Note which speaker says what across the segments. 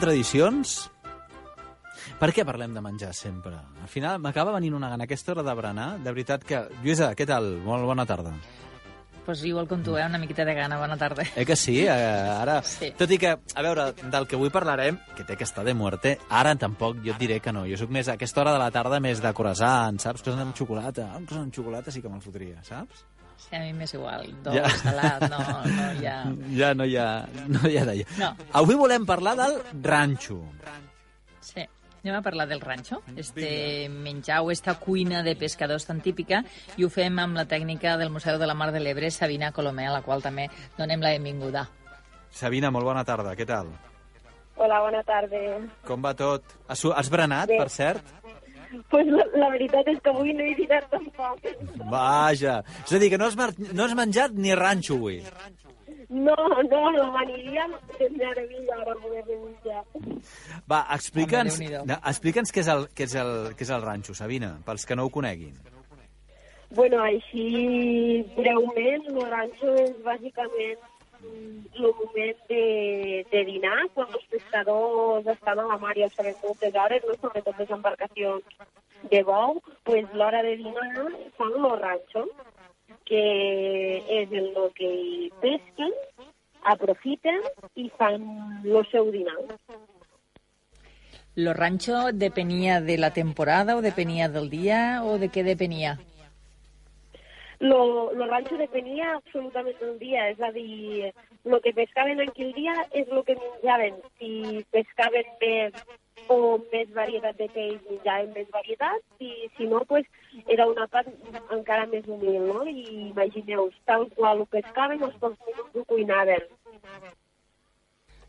Speaker 1: Tradicions, per què parlem de menjar sempre? Al final m'acaba venint una gana aquesta hora de berenar. De veritat que... Lluïsa, què tal? Molt bona tarda.
Speaker 2: Pues igual com tu, eh? Una miqueta de gana. Bona tarda.
Speaker 1: Eh que sí? Eh, ara...
Speaker 2: Sí.
Speaker 1: Tot i que, a veure, del que avui parlarem, que té que estar de muerte, ara tampoc jo et diré que no. Jo sóc més a aquesta hora de la tarda més de croissant, saps? Coses amb xocolata. Un croissant amb xocolata sí que me'l fotria, saps?
Speaker 2: Sí, a mi m'és igual. Dolç,
Speaker 1: Ja.
Speaker 2: salat, no, no hi ha...
Speaker 1: Ja no hi ha, no hi ha d'allò.
Speaker 2: No.
Speaker 1: Avui volem parlar del ranxo.
Speaker 2: Sí. Anem a parlar del ranxo, este menjar o esta cuina de pescadors tan típica, i ho fem amb la tècnica del Museu de la Mar de l'Ebre, Sabina Colomer, a la qual també donem la benvinguda.
Speaker 1: Sabina, molt bona tarda, què tal?
Speaker 3: Hola, bona tarda.
Speaker 1: Com va tot? Has, has berenat,
Speaker 3: Bé.
Speaker 1: per cert?
Speaker 3: Pues la, la veritat és que avui no he dinat tampoc.
Speaker 1: Vaja. És a dir, que no has, mar... no has menjat ni ranxo avui.
Speaker 3: No, no, no m'aniríem de meravella ara poder menjar.
Speaker 1: Va, explica'ns explica'ns què, és el, què, és el, què és el ranxo, Sabina, pels que no ho coneguin.
Speaker 3: Bueno, així breument, el ranxo és bàsicament moment de, de dinar, quan els pescadors estan a mar i ho sabem moltes hores, no? sobretot les embarcacions de bou, pues l'hora de dinar fan el ranxo, que és en el que pesquen, aprofiten i fan el seu dinar.
Speaker 2: ¿Lo rancho depenia de la temporada o depenia del dia o de què depenia?
Speaker 3: Lo, lo rancho depenia absolutament del dia, és a dir, el que pescaven aquell dia és el que menjaven. Si pescaven més o més varietat de peix, menjaven més varietat, i si no, pues, era una part encara més humil, no? I imagineu, tal qual ho pescaven, els pocs minuts ho cuinaven.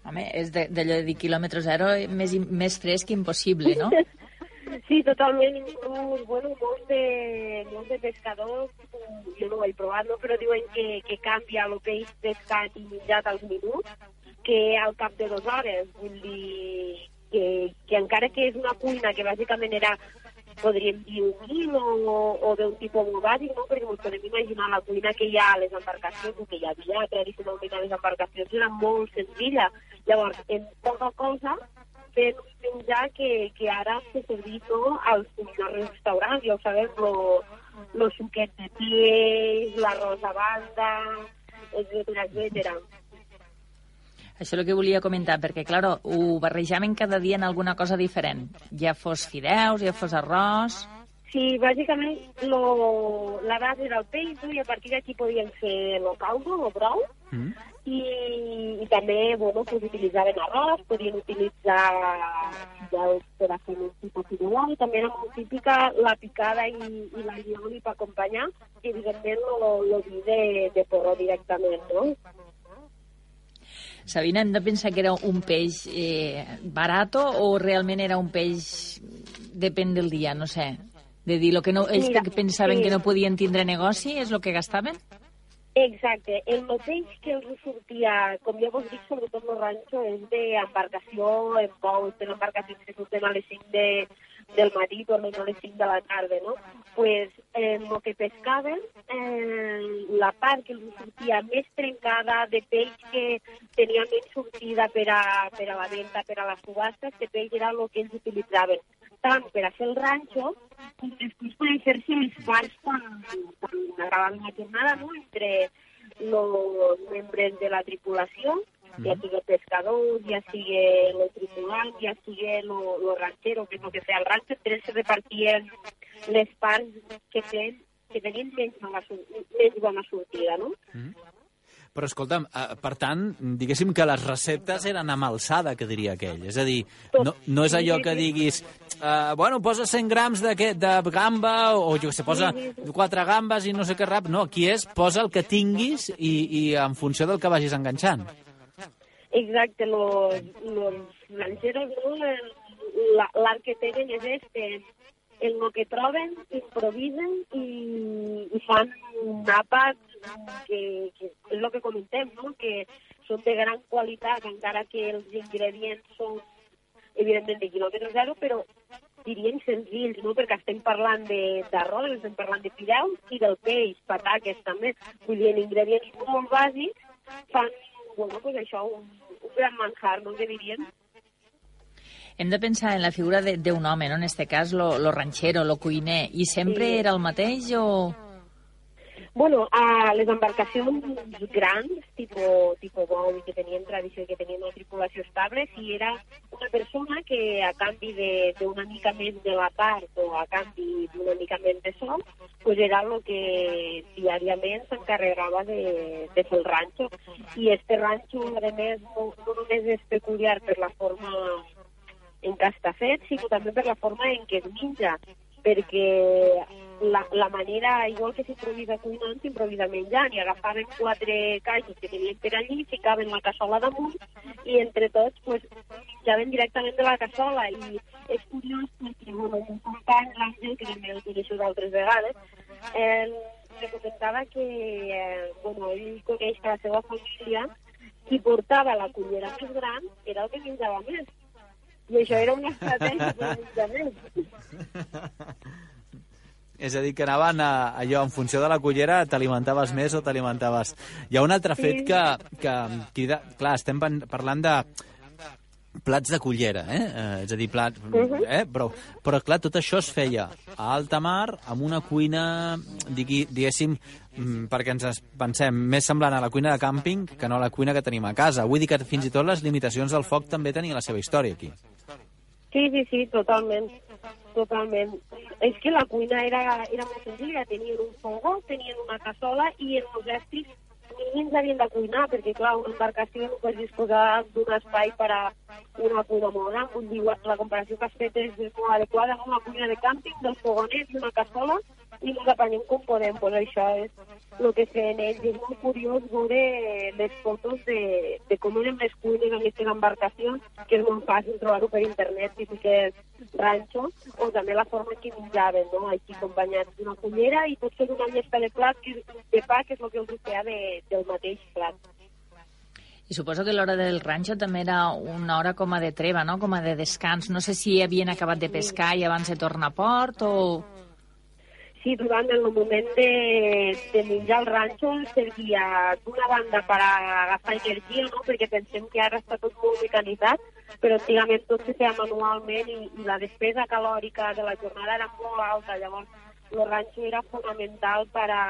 Speaker 2: Home, és de- d'allò de dir quilòmetre zero, més, més fresc impossible, no?
Speaker 3: Sí, totalment, inclús, bueno, molts de, molts de pescadors, jo no ho he provat, no? però diuen que, que canvia el peix pescat i menjat als minuts que al cap de dues hores. Vull dir que, que encara que és una cuina que bàsicament era podríem dir humil o, o d'un tipus molt bàsic, no? perquè ens podem imaginar la cuina que hi ha a les embarcacions, o que hi havia tradicionalment a les embarcacions, era molt senzilla. Llavors, en poca cosa, fent un menjar que, que ara se servís no, als millors restaurants, ja ho sabem, lo, lo suquet de peix, l'arròs a banda, etcètera, etcètera.
Speaker 2: Això és el que volia comentar, perquè, claro, ho barrejaven cada dia en alguna cosa diferent. Ja fos fideus, ja fos arròs...
Speaker 3: Sí, bàsicament lo, la base era el peix, no? i a partir d'aquí podien fer el caldo, el brou,
Speaker 1: Mm?
Speaker 3: I, i també bueno, pues, utilitzaven arròs, podien utilitzar fideus per a fer un tipus de fideuà, i també era molt típica la picada i, i la llioli per acompanyar, i evidentment el vi de, de porró directament, no?
Speaker 2: Sabina, hem de pensar que era un peix eh, barato o realment era un peix... Depèn del dia, no sé. De dir, lo que no, ells
Speaker 3: Mira,
Speaker 2: que pensaven
Speaker 3: sí.
Speaker 2: que no podien tindre negoci és el que gastaven?
Speaker 3: Exacte. El mateix que els sortia, com ja vos dic, sobretot el ranxo, és d'embarcació en bous, de embarcacions que surten a les 5 de, del matí, tornen a les 5 de la tarda, no? pues, eh, que pescaven, eh, la part que els sortia més trencada de peix que tenia menys sortida per a, per a la venda, per a les subhastes, que peix era el que ells utilitzaven tant per a fer el ranxo, com després poden fer-se els parts quan, quan acaben la jornada, no?, entre els membres de la tripulació, ja sigui pescadors, ja sigui el tripulant, ja sigui el ranxero, que és el que feia el ranxo, entre ells se repartien les parts que feien que tenien menys bona, sor- menys bona sortida, no?
Speaker 1: Però escolta'm, eh, per tant, diguéssim que les receptes eren amb alçada, que diria aquell. És a dir, no, no és allò que diguis, eh, bueno, posa 100 grams de, de gamba, o jo sé, posa quatre gambes i no sé què rap. No, aquí és, posa el que tinguis i, i en funció del que vagis enganxant.
Speaker 3: Exacte, los, los rancheros, ¿no? L'art que tenen és este, en lo que troben, improvisen i fan un àpat que, que és el que comentem, no? que són de gran qualitat, encara que els ingredients són evidentment de quilòmetre zero, però diríem senzills, no? perquè estem parlant de- d'arròs, estem parlant de fideus i del peix, pataques també. Vull dir, en ingredients molt bàsics fan, bueno, pues això, un, un gran manjar, no? Que diríem.
Speaker 2: hem de pensar en la figura d'un home, no? en este cas, lo, lo ranchero, lo cuiner, i sempre sí. era el mateix o...?
Speaker 3: Bueno, a les embarcacions grans, tipus, tipus Bou, que tenien tradició i que tenien una tripulació estable, si era una persona que a canvi d'una mica més de la part o a canvi d'una mica més de sol, pues era el que diàriament s'encarregava de, de fer el ranxo. I este ranxo, a més, no, no només és peculiar per la forma en què està fet, sinó també per la forma en què es menja, perquè la, manera, igual que s'improvisa cuinant, s'improvisa menjant, i agafaven quatre caixes que tenien per allí, ficaven la cassola damunt, i entre tots, pues, menjaven directament de la cassola, i és curiós perquè, bueno, un company, l'Àngel, que també el coneixo d'altres vegades, eh, me comentava que, eh, bueno, ell coneix que la seva família, qui portava la cullera més gran era el que menjava més. I això era una estratègia de menjament.
Speaker 1: És a dir, que anaven a, allò, en funció de la cullera, t'alimentaves més o t'alimentaves... Hi ha un altre fet sí. que, que crida... Clar, estem parlant de plats de cullera, eh? eh és a dir, plats... Uh mhm. -huh. eh? però, però, clar, tot això es feia a alta mar, amb una cuina, digui, diguéssim, mm, perquè ens pensem, més semblant a la cuina de càmping que no a la cuina que tenim a casa. Vull dir que fins i tot les limitacions del foc també tenien la seva història aquí.
Speaker 3: Sí, sí, sí, totalment. Totalment. És que la cuina era, era molt senzilla. Tenien un fogó, tenien una cassola i en els estris mínims havien de cuinar, perquè, clar, una embarcació no pots disposar d'un espai per a una cuina molt gran. Vull dir, la comparació que has fet és molt adequada, no? una cuina de càmping, dos fogonets i una cassola, i ens aprenem com podem. Pues això és el que feien ells. És molt curiós veure les fotos de, de com eren les cuines en aquestes embarcacions, que és molt fàcil trobar-ho per internet, si fiques ranxo, o també la forma que menjaven, no? Així acompanyats d'una cullera i fent una llesta de plat, que, de pa, que és el que els feia de, del mateix plat.
Speaker 2: I suposo que l'hora del ranxo també era una hora com a de treva, no? com a de descans. No sé si havien acabat de pescar i abans de tornar a port o
Speaker 3: sí, durant el moment de, de menjar el ranxo servia d'una banda per agafar energia, no? perquè pensem que ara està tot molt mecanitzat, però antigament tot se feia manualment i, i la despesa calòrica de la jornada era molt alta, llavors el ranxo era fonamental per a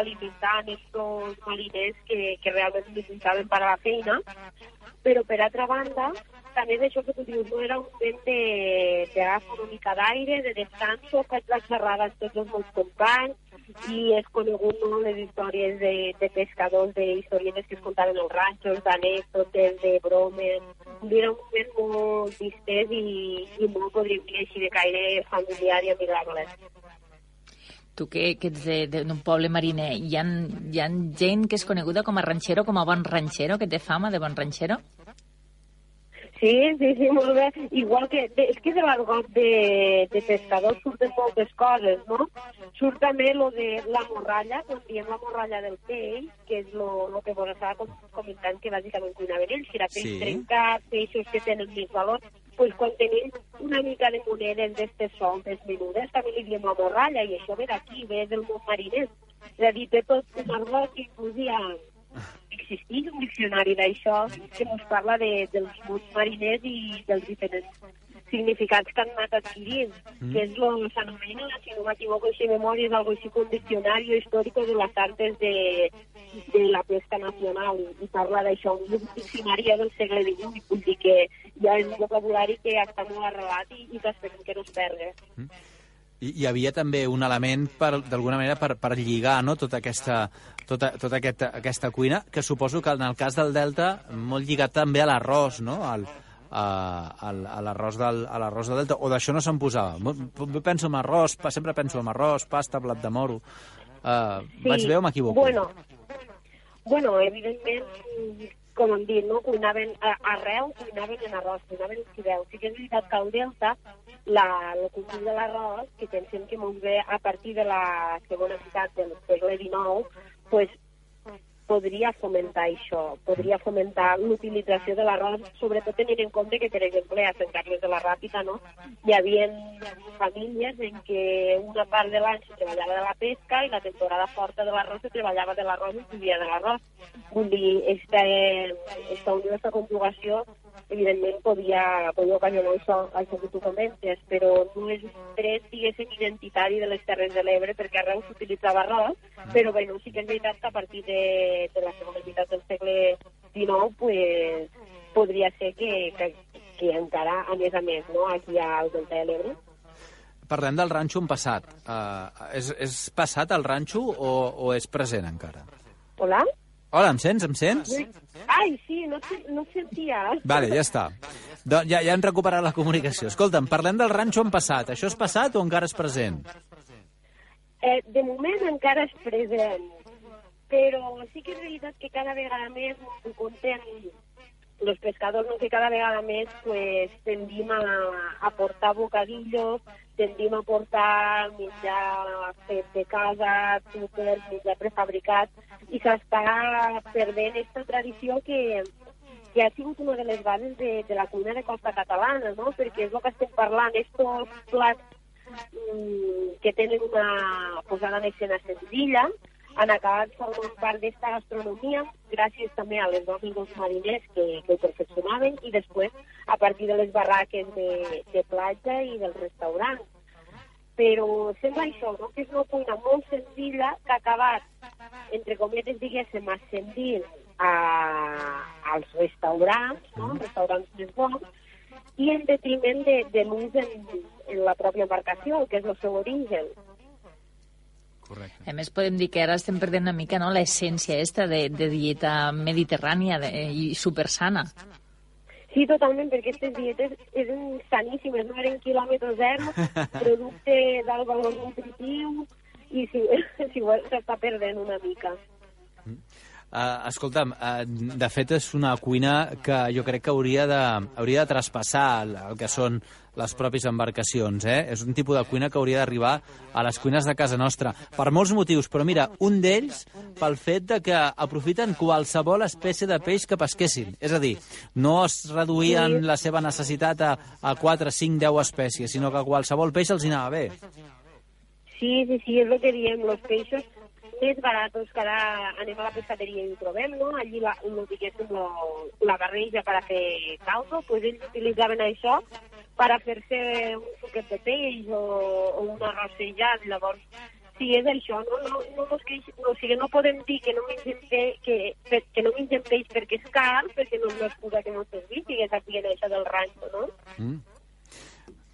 Speaker 3: alimentar aquests mariners que, que realment necessitaven per a la feina, però per altra banda també d'això que tu dius, no era un moment de, d'agafar una mica d'aire, de descanso, faig la xerrada amb tots els meus companys i és conegut no, les històries de, de pescadors, de històries que es contaven els ranxos, d'anècdotes, de bromes. Era un moment molt distès i, i molt, podríem dir així, de caire familiar i amigable.
Speaker 2: Tu que, que ets d'un poble mariner, hi ha, hi ha gent que és coneguda com a ranxero, com a bon ranxero, que té fama de bon ranxero?
Speaker 3: Sí, sí, sí, molt bé. Igual que... De, és que de l'argot de, de pescador surten moltes coses, no? Surt també lo de la morralla, quan diem la morralla del peix, que és lo, lo que vos estava comentant que bàsicament cuinaven ells, que era peix sí. trencat, peixos que tenen més valor, pues quan tenim una mica de monedes d'estes soltes menudes, també li diem la morralla, i això ve d'aquí, ve del món mariner. És a dir, té tot un argot que ha existeix un diccionari d'això que ens parla de, dels mots mariners i dels diferents significats que han anat adquirint, mm. que és el que s'anomena, si no m'equivoco, si memòria és algo així com diccionari històric de les artes de, de la pesca nacional i, i parla d'això, un diccionari del segle XVIII, vull dir que ja és un vocabulari que està molt arrelat i, i que esperem que no es perdi. Mm.
Speaker 1: I hi havia també un element, d'alguna manera, per, per lligar no? tota, aquesta, tota, tota aquesta, aquesta cuina, que suposo que en el cas del Delta, molt lligat també a l'arròs, no? Al, a, a l'arròs del, a l'arròs del Delta, o d'això no se'n posava. Penso en arròs, sempre penso en arròs, pasta, blat de moro. Uh, sí. Vaig bé o m'equivoco?
Speaker 3: Bueno, bueno, evidentment com hem dit, no? cuinaven arreu, cuinaven en arròs, cuinaven en fideu. Sí que és veritat que al Delta la, la cultura de l'arròs, que pensem que molt bé a partir de la segona meitat del segle XIX, pues, podria fomentar això, podria fomentar l'utilització de l'arròs, sobretot tenint en compte que, per exemple, a Sant Carles de la Ràpita, no? hi havia famílies en què una part de l'any treballava de la pesca i la temporada forta de l'arròs se treballava de l'arròs i vivia de l'arròs. Vull dir, esta, esta unió, esta conjugació evidentment podia, podia ocasionar això, això que tu comentes, però no és un tret, diguéssim, identitari de les Terres de l'Ebre, perquè arreu s'utilitzava arròs, però bueno, sí que és veritat que a partir de, de la segona meitat del segle XIX, pues, podria ser que, que, que encara, a més a més, no, aquí al Delta de l'Ebre.
Speaker 1: Parlem del ranxo en passat. Uh, és, és passat el ranxo o, o és present encara?
Speaker 3: Hola?
Speaker 1: Hola, em sents? Em sents?
Speaker 3: Ai, sí, no, no sentia.
Speaker 1: Vale, ja està. Doncs ja, ja hem recuperat la comunicació. Escolta'm, parlem del ranxo en passat. Això és passat o encara és present?
Speaker 3: Eh, de moment encara és present, però sí que és veritat que cada vegada més ho compten los pescadors, no? que cada vegada més pues, tendim a, a portar bocadillos, tendim a portar menjar fet de casa, súper, menjar prefabricat, i s'està perdent aquesta tradició que, que ha sigut una de les bases de, de la cuina de costa catalana, no? perquè és el que estem parlant, estos plats que tenen una posada en escena senzilla, han acabat formant part d'esta gastronomia gràcies també a les dels mariners que, que ho perfeccionaven i després a partir de les barraques de, de platja i dels restaurants. Però sembla això, no? que és una cuina molt senzilla que ha acabat, entre cometes, diguéssim, ascendint a, als restaurants, no? restaurants més bons, i en detriment de, de l'ús en, en la pròpia embarcació, que és el seu origen.
Speaker 1: Correcte.
Speaker 2: A més, podem dir que ara estem perdent una mica no, l'essència esta de, de dieta mediterrània de, i supersana.
Speaker 3: Sí, totalment, perquè aquestes dietes eren saníssimes, no eren quilòmetre zero, producte d'alt valor nutritiu, i si, si igual s'està perdent una mica.
Speaker 1: Uh, escolta'm, uh, de fet és una cuina que jo crec que hauria de, hauria de traspassar el, el que són les pròpies embarcacions. Eh? És un tipus de cuina que hauria d'arribar a les cuines de casa nostra. Per molts motius, però mira, un d'ells pel fet de que aprofiten qualsevol espècie de peix que pesquessin. És a dir, no es reduïen la seva necessitat a, a 4, 5, 10 espècies, sinó que qualsevol peix els hi anava bé.
Speaker 3: Sí, sí, sí, és el que diem, los peixos més baratos que ara anem a la pescateria i ho trobem, no? Allí la, lo, diguéssim, lo, la barreja per a fer caldo, pues ells utilitzaven això per a fer-se un suquet de peix o, o un arrossejat, llavors sí, és això, no, no, no, no, que, no, o sigui, no podem dir que no mengem, pe, que, per- que no mengem peix perquè és car, perquè no és l'excusa que no si és aquí en això del ranxo, no?
Speaker 1: Mm.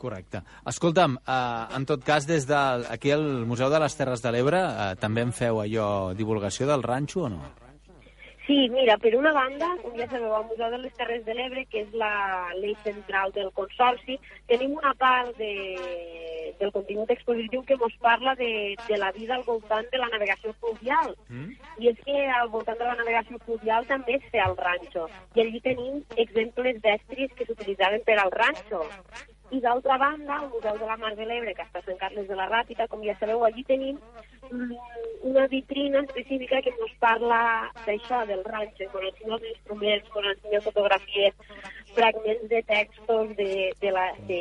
Speaker 1: Correcte. Escolta'm, eh, en tot cas, des de aquí al Museu de les Terres de l'Ebre eh, també en feu allò, divulgació del ranxo o no?
Speaker 3: Sí, mira, per una banda, com ja sabeu, al Museu de les Terres de l'Ebre, que és la llei central del Consorci, tenim una part de, del contingut expositiu que ens parla de, de la vida al voltant de la navegació fluvial.
Speaker 1: Mm?
Speaker 3: I és que al voltant de la navegació fluvial també es feia el ranxo. I allí tenim exemples d'estris que s'utilitzaven per al ranxo. I d'altra banda, al Museu de la Mar de l'Ebre, que està a Sant Carles de la Ràpita, com ja sabeu, allí tenim mm, una vitrina específica que ens parla d'això, del ranxo, quan ensenya els instruments, quan ensenya fotografies, fragments de textos de, de, la, de,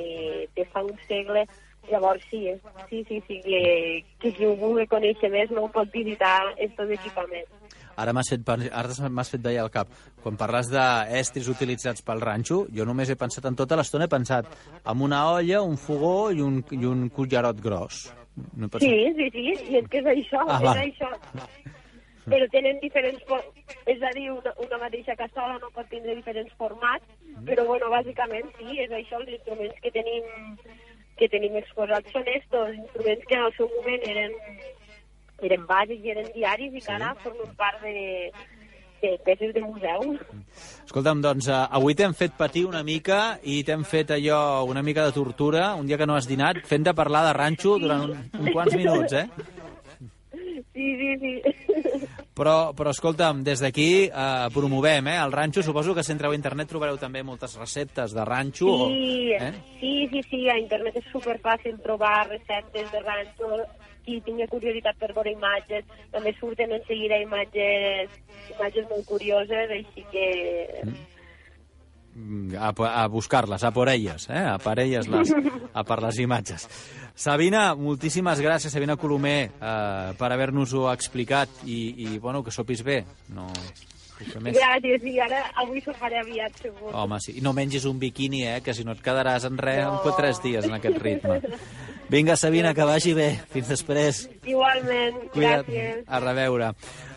Speaker 3: de fa un segle. Llavors, sí, eh, sí, sí, sí, que, que qui ho vulgui conèixer més no pot visitar estos equipaments.
Speaker 1: Ara m'has fet, ara m'has fet d'allà al cap. Quan parles d'estris utilitzats pel ranxo, jo només he pensat en tota l'estona, he pensat en una olla, un fogó i un, i un cullerot gros. No.
Speaker 3: Sí, sí, sí, i és que és això,
Speaker 1: Ah,
Speaker 3: és
Speaker 1: va.
Speaker 3: això. Però tenen diferents... És a dir, una, una mateixa cassola no pot tindre diferents formats, però, bueno, bàsicament, sí, és això, els instruments que tenim que tenim exposats són estos, instruments que en el seu moment eren, eren bàsics i eren diaris i que ara formen part de, de peces de museu.
Speaker 1: Escolta'm, doncs, uh, avui t'hem fet patir una mica i t'hem fet allò, una mica de tortura, un dia que no has dinat, fent de parlar de ranxo durant un, uns quants minuts, eh?
Speaker 3: Sí, sí, sí.
Speaker 1: Però, però escolta'm, des d'aquí eh, promovem eh, el ranxo. Suposo que si entreu a internet trobareu també moltes receptes de ranxo.
Speaker 3: Sí,
Speaker 1: o, eh?
Speaker 3: sí, sí, sí, a internet és superfàcil trobar receptes de ranxo, qui tingui curiositat per veure imatges, també surten en seguida imatges, imatges molt curioses, així que...
Speaker 1: Mm, a, a buscar-les, a por elles, eh? a per elles, les, a per les imatges. Sabina, moltíssimes gràcies, Sabina Colomer, eh, per haver-nos-ho explicat i, i, bueno, que sopis bé. No... Més,
Speaker 3: Gràcies, i ara avui soparé aviat, segur.
Speaker 1: home, sí. I no mengis un biquini, eh, que si no et quedaràs en res en
Speaker 3: No.
Speaker 1: tres dies en aquest ritme. Vinga, Sabina, que vagi bé. Fins després.
Speaker 3: Igualment,
Speaker 1: Cuida't.
Speaker 3: gràcies.
Speaker 1: A reveure.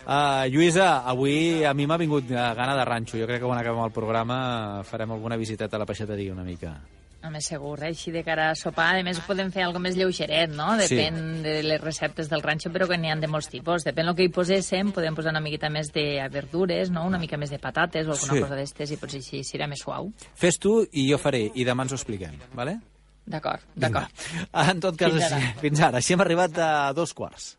Speaker 1: Uh, Lluïsa, avui a mi m'ha vingut gana de ranxo. Jo crec que quan acabem el programa farem alguna visiteta a la peixateria una mica.
Speaker 2: Home, segur, eh? així de cara a sopar. A més, podem fer alguna més lleugeret, no? Depèn sí. de les receptes del ranxo, però que n'hi ha de molts tipus. Depèn del que hi poséssim, podem posar una miqueta més de verdures, no? Una mica més de patates o alguna
Speaker 1: Sí.
Speaker 2: cosa d'estes i potser així serà més suau.
Speaker 1: Fes tu i jo faré, i demà ens ho expliquem, vale?
Speaker 2: D'acord, d'acord.
Speaker 1: En tot cas,
Speaker 2: Fins
Speaker 1: així,
Speaker 2: ara.
Speaker 1: fins ara. Així hem arribat a dos quarts.